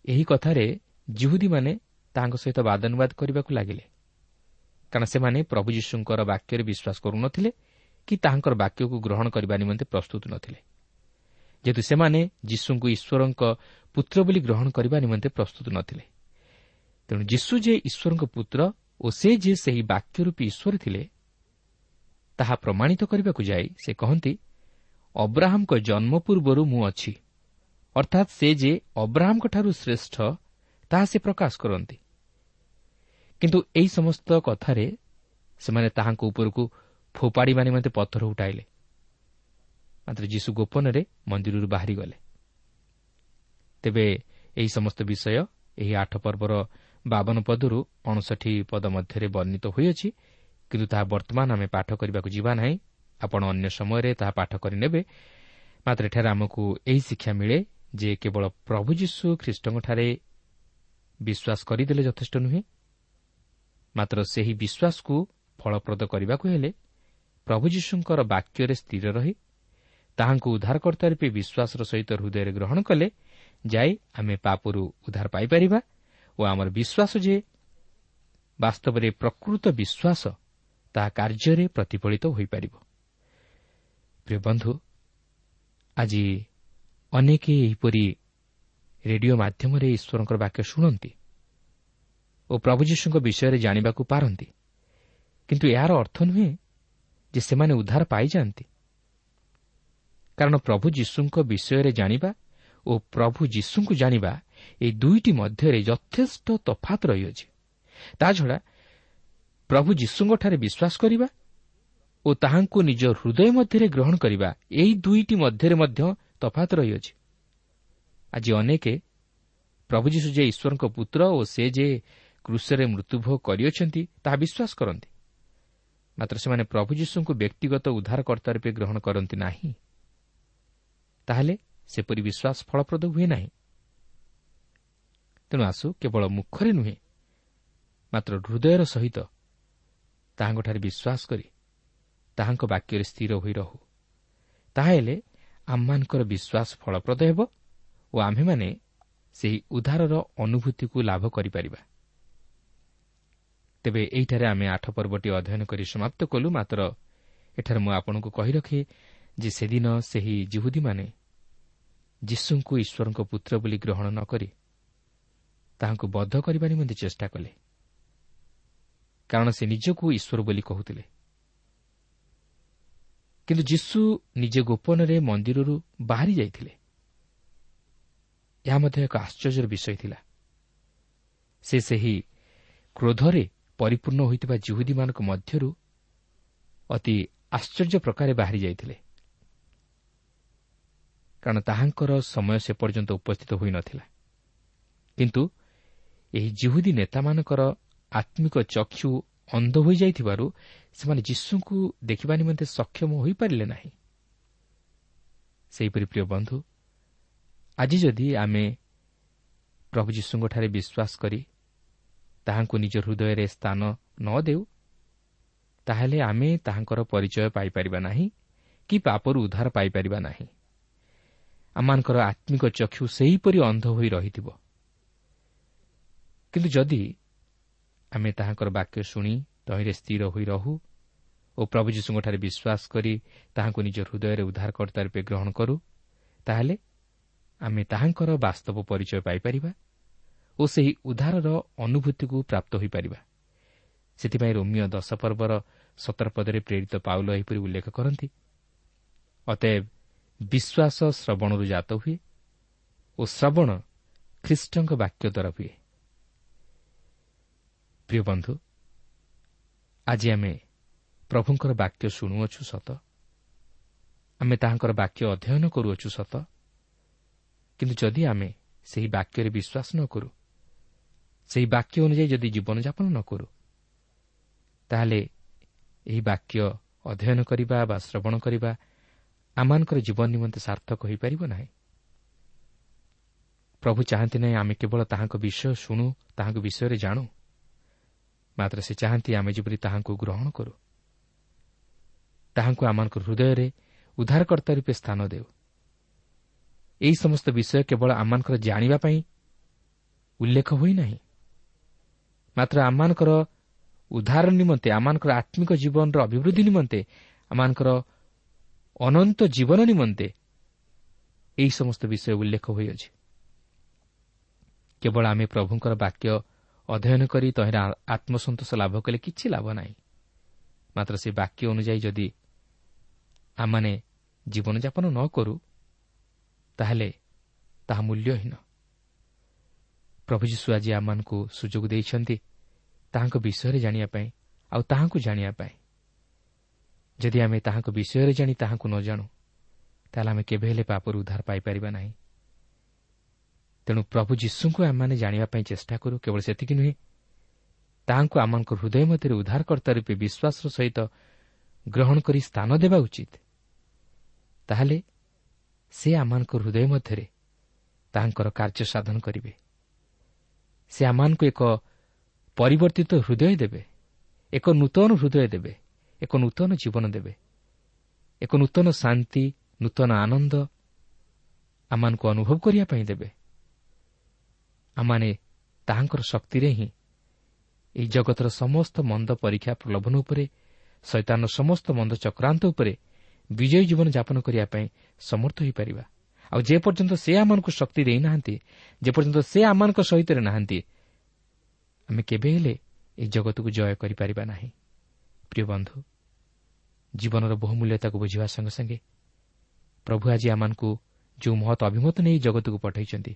ଏହି କଥାରେ ଜିହୁଦୀମାନେ ତାଙ୍କ ସହିତ ବାଦାନୁବାଦ କରିବାକୁ ଲାଗିଲେ। କାରଣ ସେମାନେ ପ୍ରଭୁ ଯୀଶୁଙ୍କର ବାକ୍ୟରେ ବିଶ୍ୱାସ କରୁନଥିଲେ କି ତାହାଙ୍କର ବାକ୍ୟକୁ ଗ୍ରହଣ କରିବା ନିମନ୍ତେ ପ୍ରସ୍ତୁତ ନଥିଲେ। ଯେହେତୁ ସେମାନେ ଯୀଶୁଙ୍କୁ ଈଶ୍ୱରଙ୍କ ପୁତ୍ର ବୋଲି ଗ୍ରହଣ କରିବା ନିମନ୍ତେ ପ୍ରସ୍ତୁତ ନଥିଲେ। ତେଣୁ ଯୀଶୁ ଯେ ଈଶ୍ୱରଙ୍କ ପୁତ୍ର ଓ ସେ ଯେ ସେହି ବାକ୍ୟ ରୂପୀ ଈଶ୍ୱର ଥିଲେ ତାହା ପ୍ରମାଣିତ କରିବାକୁ ଯାଇ ସେ କହନ୍ତି ଅବ୍ରାହମ୍ଙ୍କ ଜନ୍ମ ପୂର୍ବରୁ ମୁଁ ଅଛି। ଅର୍ଥାତ୍ ସେ ଯେ ଅବ୍ରାହମ୍ଙ୍କଠାରୁ ଶ୍ରେଷ୍ଠ ତାହା ସେ ପ୍ରକାଶ କରନ୍ତି। କିନ୍ତୁ ଏହି ସମସ୍ତ କଥାରେ ସେମାନେ ତାହାଙ୍କ ଉପରକୁ ଫୋପାଡ଼ିବା ନିମନ୍ତେ ପଥର ଉଠାଇଲେ। ମାତ୍ର ଯୀଶୁ ଗୋପନରେ ମନ୍ଦିରରୁ ବାହାରିଗଲେ। ତେବେ ଏହି ସମସ୍ତ ବିଷୟ ଏହି ଆଠ ପର୍ବର ବାବନ ପଦରୁ ଅଣଷଠି ପଦ ମଧ୍ୟରେ ବର୍ଣ୍ଣିତ ହୋଇଅଛି କିନ୍ତୁ ତାହା ବର୍ତ୍ତମାନ ଆମେ ପାଠ କରିବାକୁ ଯିବା ନାହିଁ। ଆପଣ ଅନ୍ୟ ସମୟରେ ତାହା ପାଠ କରିନେବେ ମାତ୍ର ଏଠାରେ ଆମକୁ ଏହି ଶିକ୍ଷା ମିଳେ ଯେ କେବଳ ପ୍ରଭୁ ଯୀଶୁ ଖ୍ରୀଷ୍ଟଙ୍କଠାରେ ବିଶ୍ୱାସ କରିଦେଲେ ଯଥେଷ୍ଟ ନୁହେଁ। ମାତ୍ର ସେହି ବିଶ୍ୱାସକୁ ଫଳପ୍ରଦ କରିବାକୁ ହେଲେ ପ୍ରଭୁ ଯୀଶୁଙ୍କର ବାକ୍ୟରେ ସ୍ଥିର ରହି ତାହାଙ୍କୁ ଉଦ୍ଧାରକର୍ତ୍ତା ରୂପେ ବିଶ୍ୱାସର ସହିତ ହୃଦୟରେ ଗ୍ରହଣ କଲେ ଯାଇ ଆମେ ପାପରୁ ଉଦ୍ଧାର ପାଇପାରିବା ଓ ଆମର ବିଶ୍ୱାସ ଯେ ବାସ୍ତବରେ ପ୍ରକୃତ ବିଶ୍ୱାସ ତାହା କାର୍ଯ୍ୟରେ ପ୍ରତିଫଳିତ ହୋଇପାରିବ। ପ୍ରିୟ ବନ୍ଧୁ ଆଜି ଅନେକ ଏହିପରି ରେଡିଓ ମାଧ୍ୟମରେ ଈଶ୍ୱରଙ୍କର ବାକ୍ୟ ଶୁଣନ୍ତି ଓ ପ୍ରଭୁ ଯୀଶୁଙ୍କ ବିଷୟରେ ଜାଣିବାକୁ ପାରନ୍ତି। କିନ୍ତୁ ଏହାର ଅର୍ଥ ନୁହେଁ ଯେ ସେମାନେ ଉଦ୍ଧାର ପାଇଯାଆନ୍ତି। କାରଣ ପ୍ରଭୁ ଯୀଶୁଙ୍କ ବିଷୟରେ ଜାଣିବା ଓ ପ୍ରଭୁ ଯୀଶୁଙ୍କୁ ଜାଣିବା ଏହି ଦୁଇଟି ମଧ୍ୟରେ ଯଥେଷ୍ଟ ତଫାତ ରହିଅଛି। ତାଛଡ଼ା ପ୍ରଭୁ ଯୀଶୁଙ୍କଠାରେ ବିଶ୍ୱାସ କରିବା ଓ ତାହାଙ୍କୁ ନିଜ ହୃଦୟ ମଧ୍ୟରେ ଗ୍ରହଣ କରିବା ଏହି ଦୁଇଟି ମଧ୍ୟରେ ମଧ୍ୟ ତଫାତ ରହିଅଛି। ଆଜି ଅନେକ ପ୍ରଭୁ ଯୀଶୁ ଯେ ଈଶ୍ୱରଙ୍କ ପୁତ୍ର ଓ ସେ ଯେ କୃଷରେ ମୃତ୍ୟୁଭୋଗ କରିଅଛନ୍ତି ତାହା ବିଶ୍ୱାସ କରନ୍ତି। ମାତ୍ର ସେମାନେ ପ୍ରଭୁ ଯୀଶୁଙ୍କୁ ବ୍ୟକ୍ତିଗତ ଉଦ୍ଧାରକର୍ତ୍ତା ରୂପେ ଗ୍ରହଣ କରନ୍ତି ନାହିଁ। ତାହେଲେ ସେପରି ବିଶ୍ୱାସ ଫଳପ୍ରଦ ହୁଏ ନାହିଁ? ତେଣୁ ଆସୁ କେବଳ ମୁଖରେ ନୁହେଁ ମାତ୍ର ହୃଦୟର ସହିତ ତାହାଙ୍କଠାରେ ବିଶ୍ୱାସ କରି ତାହାଙ୍କ ବାକ୍ୟରେ ସ୍ଥିର ହୋଇ ରହୁ। ତାହାହେଲେ ଆମମାନଙ୍କର ବିଶ୍ୱାସ ଫଳପ୍ରଦ ହେବ ଓ ଆମ୍ଭେମାନେ ସେହି ଉଦ୍ଧାରର ଅନୁଭୂତିକୁ ଲାଭ କରିପାରିବା। ତେବେ ଏହିଠାରେ ଆମେ ଆଠ ପର୍ବଟି ଅଧ୍ୟୟନ କରି ସମାପ୍ତ କଲୁ ମାତ୍ର ଏଠାରେ ମୁଁ ଆପଣଙ୍କୁ କହି ରଖେ ଯେ ସେଦିନ ସେହି ଜିହୁଦୀମାନେ ଯୀଶୁଙ୍କୁ ଈଶ୍ୱରଙ୍କ ପୁତ୍ର ବୋଲି ଗ୍ରହଣ ନ କରି ତାହାଙ୍କୁ ବଦ୍ଧ କରିବା ନିମନ୍ତେ ଚେଷ୍ଟା କଲେ। କାରଣ ସେ ନିଜକୁ ଈଶ୍ୱର ବୋଲି କହୁଥିଲେ। କିନ୍ତୁ ଯୀଶୁ ନିଜେ ଗୋପନରେ ମନ୍ଦିରରୁ ବାହାରି ଯାଇଥିଲେ। ଏହା ମଧ୍ୟ ଏକ ଆଶ୍ଚର୍ଯ୍ୟର ବିଷୟ ଥିଲା। ସେ ସେହି କ୍ରୋଧରେ ପରିପୂର୍ଣ୍ଣ ହୋଇଥିବା ଜିହୁଦୀମାନଙ୍କ ମଧ୍ୟରୁ ଅତି ଆଶ୍ଚର୍ଯ୍ୟ ପ୍ରକାରେ ବାହାରି ଯାଇଥିଲେ। କାରଣ ତାହାଙ୍କର ସମୟ ସେ ପର୍ଯ୍ୟନ୍ତ ଉପସ୍ଥିତ ହୋଇନଥିଲା କିନ୍ତୁ ଏହି ଜିହୁଦୀ ନେତାମାନଙ୍କର ଆତ୍ମିକ ଚକ୍ଷୁ ଅନ୍ଧ ହୋଇଯାଇଥିବାରୁ ସେମାନେ ଯୀଶୁଙ୍କୁ ଦେଖିବା ନିମନ୍ତେ ସକ୍ଷମ ହୋଇପାରିଲେ ନାହିଁ। ସେହିପରି ପ୍ରିୟ ବନ୍ଧୁ ଆଜି ଯଦି ଆମେ ପ୍ରଭୁ ଯୀଶୁଙ୍କଠାରେ ବିଶ୍ୱାସ କରି ତାହାଙ୍କୁ ନିଜ ହୃଦୟରେ ସ୍ଥାନ ନ ଦେଉ ତାହେଲେ ଆମେ ତାହାଙ୍କର ପରିଚୟ ପାଇପାରିବା ନାହିଁ କି ପାପରୁ ଉଦ୍ଧାର ପାଇପାରିବା ନାହିଁ। ଆମମାନଙ୍କର ଆତ୍ମିକ ଚକ୍ଷୁ ସେହିପରି ଅନ୍ଧ ହୋଇ ରହିଥିବ। କିନ୍ତୁ ଯଦି ଆମେ ତାହାଙ୍କର ବାକ୍ୟ ଶୁଣି ତହିଁରେ ସ୍ଥିର ହୋଇ ରହୁ ଓ ପ୍ରଭୁ ଯୀଶୁଙ୍କଠାରେ ବିଶ୍ୱାସ କରି ତାହାଙ୍କୁ ନିଜ ହୃଦୟରେ ଉଦ୍ଧାରକର୍ତ୍ତା ରୂପେ ଗ୍ରହଣ କରୁ ତାହେଲେ ଆମେ ତାହାଙ୍କର ବାସ୍ତବ ପରିଚୟ ପାଇପାରିବା ଓ ସେହି ଉଦ୍ଧାରର ଅନୁଭୂତିକୁ ପ୍ରାପ୍ତ ହୋଇପାରିବା। ସେଥିପାଇଁ ରୋମିଓ ଦଶ ପର୍ବର ସତର ପଦରେ ପ୍ରେରିତ ପାଉଲ ଏହିପରି ଉଲ୍ଲେଖ କରନ୍ତି ଅତଏବ ବିଶ୍ୱାସ ଶ୍ରବଣରୁ ଜାତ ହୁଏ ଓ ଶ୍ରବଣ ଖ୍ରୀଷ୍ଟଙ୍କ ବାକ୍ୟ ଦ୍ୱାରା ହୁଏ। ପ୍ରିୟ ବନ୍ଧୁ ଆଜି ଆମେ ପ୍ରଭୁଙ୍କର ବାକ୍ୟ ଶୁଣୁଅଛୁ ସତ। ଆମେ ତାହାଙ୍କର ବାକ୍ୟ ଅଧ୍ୟୟନ କରୁଅଛୁ ସତ। କିନ୍ତୁ ଯଦି ଆମେ ସେହି ବାକ୍ୟରେ ବିଶ୍ୱାସ ନ କରୁ ସେହି ବାକ୍ୟ ଅନୁଯାୟୀ ଯଦି ଜୀବନଯାପନ ନ କରୁ ତାହେଲେ ଏହି ବାକ୍ୟ ଅଧ୍ୟୟନ କରିବା ବା ଶ୍ରବଣ କରିବା ଆମମାନଙ୍କର ଜୀବନ ନିମନ୍ତେ ସାର୍ଥକ ହୋଇପାରିବ ନାହିଁ। ପ୍ରଭୁ ଚାହାନ୍ତି ନାହିଁ ଆମେ କେବଳ ତାହାଙ୍କ ବିଷୟ ଶୁଣୁ ତାହାଙ୍କ ବିଷୟରେ ଜାଣୁ। ମାତ୍ର ସେ ଚାହାନ୍ତି ଆମେ ଯେପରି ତାହାଙ୍କୁ ଗ୍ରହଣ କରୁ। ତାହାଙ୍କୁ ଆମମାନଙ୍କ ହୃଦୟରେ ଉଦ୍ଧାରକର୍ତ୍ତା ରୂପେ ସ୍ଥାନ ଦେଉ। ଏହି ସମସ୍ତ ବିଷୟ କେବଳ ଆମମାନଙ୍କର ଜାଣିବା ପାଇଁ ଉଲ୍ଲେଖ ହୋଇନାହିଁ ମାତ୍ର ଆମମାନଙ୍କର ଉଦ୍ଧାର ନିମନ୍ତେ ଆମମାନଙ୍କର ଆତ୍ମିକ ଜୀବନର ଅଭିବୃଦ୍ଧି ନିମନ୍ତେ ଆମମାନଙ୍କର ଅନନ୍ତ ଜୀବନ ନିମନ୍ତେ ଏହି ସମସ୍ତ ବିଷୟ ଉଲ୍ଲେଖ ହୋଇଅଛି। କେବଳ ଆମେ ପ୍ରଭୁଙ୍କର ବାକ୍ୟ ଅଧ୍ୟୟନ କରି ତହିଁରେ ଆତ୍ମସନ୍ତୋଷ ଲାଭ କଲେ କିଛି ଲାଭ ନାହିଁ ମାତ୍ର ସେ ବାକ୍ୟ ଅନୁଯାୟୀ ଯଦି ଆମମାନେ ଜୀବନଯାପନ ନ କରୁ ତାହେଲେ ତାହା ମୂଲ୍ୟହୀନ ପ୍ରଭୁ ଯୀଶୁ ଆଜି ଆମମାନଙ୍କୁ ସୁଯୋଗ ଦେଇଛନ୍ତି ତାହାଙ୍କ ବିଷୟରେ ଜାଣିବା ପାଇଁ ଆଉ ତାହାଙ୍କୁ ଜାଣିବା ପାଇଁ ଯଦି ଆମେ ତାହାଙ୍କ ବିଷୟରେ ଜାଣି ତାହାଙ୍କୁ ନ ଜାଣୁ ତାହେଲେ ଆମେ କେବେ ହେଲେ ପାପରୁ ଉଦ୍ଧାର ପାଇପାରିବା ନାହିଁ ତେଣୁ ପ୍ରଭୁ ଯୀଶୁଙ୍କୁ ଆମମାନେ ଜାଣିବା ପାଇଁ ଚେଷ୍ଟା କରୁ କେବଳ ସେତିକି ନୁହେଁ ତାହାଙ୍କୁ ଆମମାନଙ୍କ ହୃଦୟ ମଧ୍ୟରେ ଉଦ୍ଧାରକର୍ତ୍ତା ରୂପେ ବିଶ୍ୱାସର ସହିତ ଗ୍ରହଣ କରି ସ୍ଥାନ ଦେବା ଉଚିତ। ତାହେଲେ ସେ ଆମମାନଙ୍କ ହୃଦୟ ମଧ୍ୟରେ ତାହାଙ୍କର କାର୍ଯ୍ୟ ସାଧନ କରିବେ। ସେ ଆମମାନଙ୍କୁ ଏକ ପରିବର୍ତ୍ତିତ ହୃଦୟ ଦେବେ ଏକ ନୂତନ ହୃଦୟ ଦେବେ ଏକ ନୂତନ ଜୀବନ ଦେବେ ଏକ ନୂତନ ଶାନ୍ତି ନୂତନ ଆନନ୍ଦ ଆମମାନଙ୍କୁ ଅନୁଭବ କରିବା ପାଇଁ ଦେବେ। ଆମମାନେ ତାହାଙ୍କର ଶକ୍ତିରେ ହିଁ ଏହି ଜଗତର ସମସ୍ତ ମନ୍ଦ ପରୀକ୍ଷା ପ୍ରଲୋଭନ ଉପରେ ଶୈତାନର ସମସ୍ତ ମନ୍ଦ ଚକ୍ରାନ୍ତ ଉପରେ ବିଜୟୀ ଜୀବନ ଯାପନ କରିବା ପାଇଁ ସମର୍ଥ ହୋଇପାରିବା। ଆଉ ଯେପର୍ଯ୍ୟନ୍ତ ସେ ଆମମାନଙ୍କୁ ଶକ୍ତି ଦେଇନାହାନ୍ତି ଯେପର୍ଯ୍ୟନ୍ତ ସେ ଆମମାନଙ୍କ ସହିତ ନାହାନ୍ତି ଆମେ କେବେ ହେଲେ ଏହି ଜଗତକୁ ଜୟ କରିପାରିବା ନାହିଁ। ପ୍ରିୟ ବନ୍ଧୁ ଜୀବନର ବହୁମୂଲ୍ୟତାକୁ ବୁଝିବା ସଙ୍ଗେ ସଙ୍ଗେ ପ୍ରଭୁ ଆଜି ଆମମାନଙ୍କୁ ଯେଉଁ ମହତ ଅଭିମତ ନେଇ ଜଗତକୁ ପଠାଇଛନ୍ତି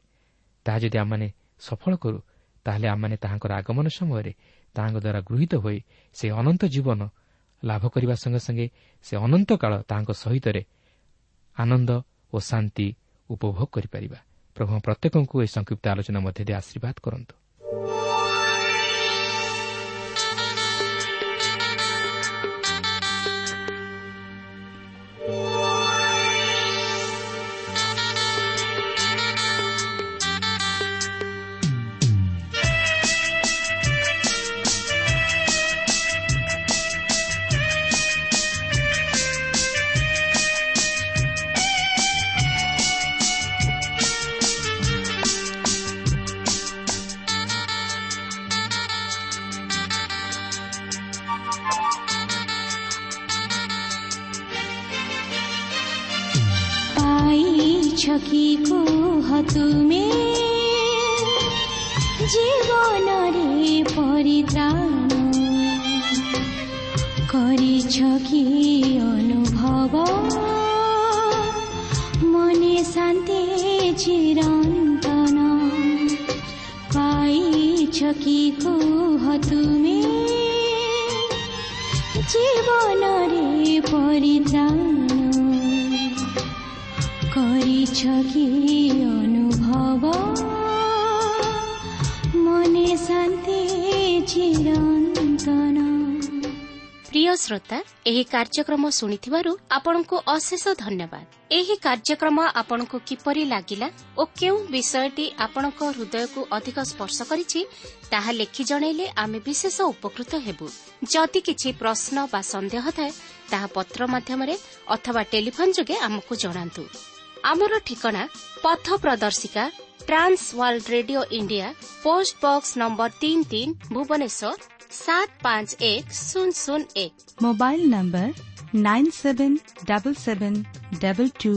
ତାହା ଯଦି ଆମମାନେ ସଫଳ କରୁ ତାହେଲେ ଆମମାନେ ତାହାଙ୍କର ଆଗମନ ସମୟରେ ତାହାଙ୍କ ଦ୍ୱାରା ଗୃହୀତ ହୋଇ ସେ ଅନନ୍ତ ଜୀବନ ଲାଭ କରିବା ସଙ୍ଗେ ସଙ୍ଗେ ସେ ଅନନ୍ତ କାଳ ତାହାଙ୍କ ସହିତରେ ଆନନ୍ଦ ଓ ଶାନ୍ତି ଉପଭୋଗ କରିପାରିବା। ପ୍ରଭୁ ପ୍ରତ୍ୟେକଙ୍କୁ ଏହି ସଂକ୍ଷିପ୍ତ ଆଲୋଚନା ମଧ୍ୟ ଆଶୀର୍ବାଦ କରନ୍ତୁ। କରିଛ କି ଅନୁଭବ ମନେ ଶାନ୍ତି ଚିରନ୍ତନ ପ୍ରିୟ ଶ୍ରୋତା ଏହି କାର୍ଯ୍ୟକ୍ରମ ଶୁଣିଥିବାରୁ ଆପଣଙ୍କୁ ଅଶେଷ ଧନ୍ୟବାଦ ଏହି କାର୍ଯ୍ୟକ୍ରମ ଆପଣଙ୍କୁ କିପରି ଲାଗିଲା ଓ କେଉଁ ବିଷୟଟି ଆପଣଙ୍କ ହୃଦୟକୁ ଅଧିକ ସ୍ପର୍ଶ କରିଛି ତାହା ଲେଖି ଜଣାଇଲେ ଆମେ ବିଶେଷ ଉପକୃତ ହେବୁ ଯଦି କିଛି ପ୍ରଶ୍ନ ବା ସନ୍ଦେହ ଥାଏ ତାହା ପତ୍ର ମାଧ୍ୟମରେ ଅଥବା ଟେଲିଫୋନ୍ ଯୋଗେ ଆମକୁ ଜଣାନ୍ତୁ ଆମର ଠିକଣା ପଥ ପ୍ରଦର୍ଶିକା Trans World Radio India post box number ତିନି ତିନି ଭୁବନେଶ୍ୱର ସାତ ପାଞ୍ଚ ଏକ ଶୂନ ଶୂନ ଏକ। Mobile number nine seven double seven double two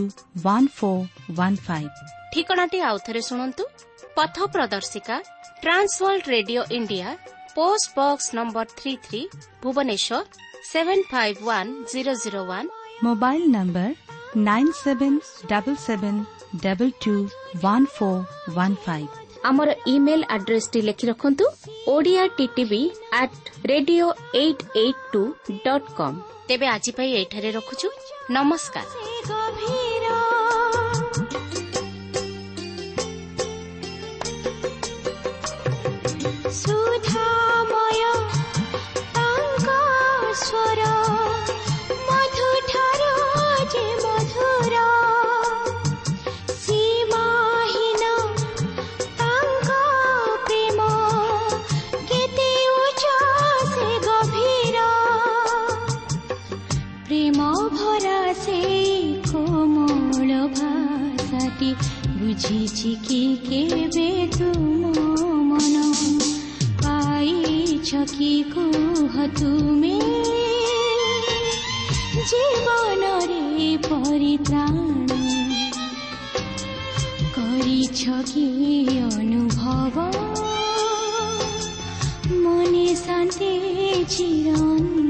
one four one five. ଠିକଣାଟି ଆଉଥରେ ଶୁଣନ୍ତୁ। ପଥ ପ୍ରଦର୍ଶିକା Trans World Radio India post box number three three Bhubaneswar seven five one zero zero one. Mobile number nine seven double seven double two one four one five ଆମର email ଆଡ୍ରେସଟି ଲେଖି ରଖନ୍ତୁ Odia T T V at radio eight eight two dot com ତେବେ ଆଜି ପାଇଁ ଏଇଠାରେ ରଖୁଛୁ। ନମସ୍କାର। শিকো তুমি জীৱনৰে পৰিত্ৰাণ কৰিছ কি অনুভৱ মনে শান্তি চিৰণ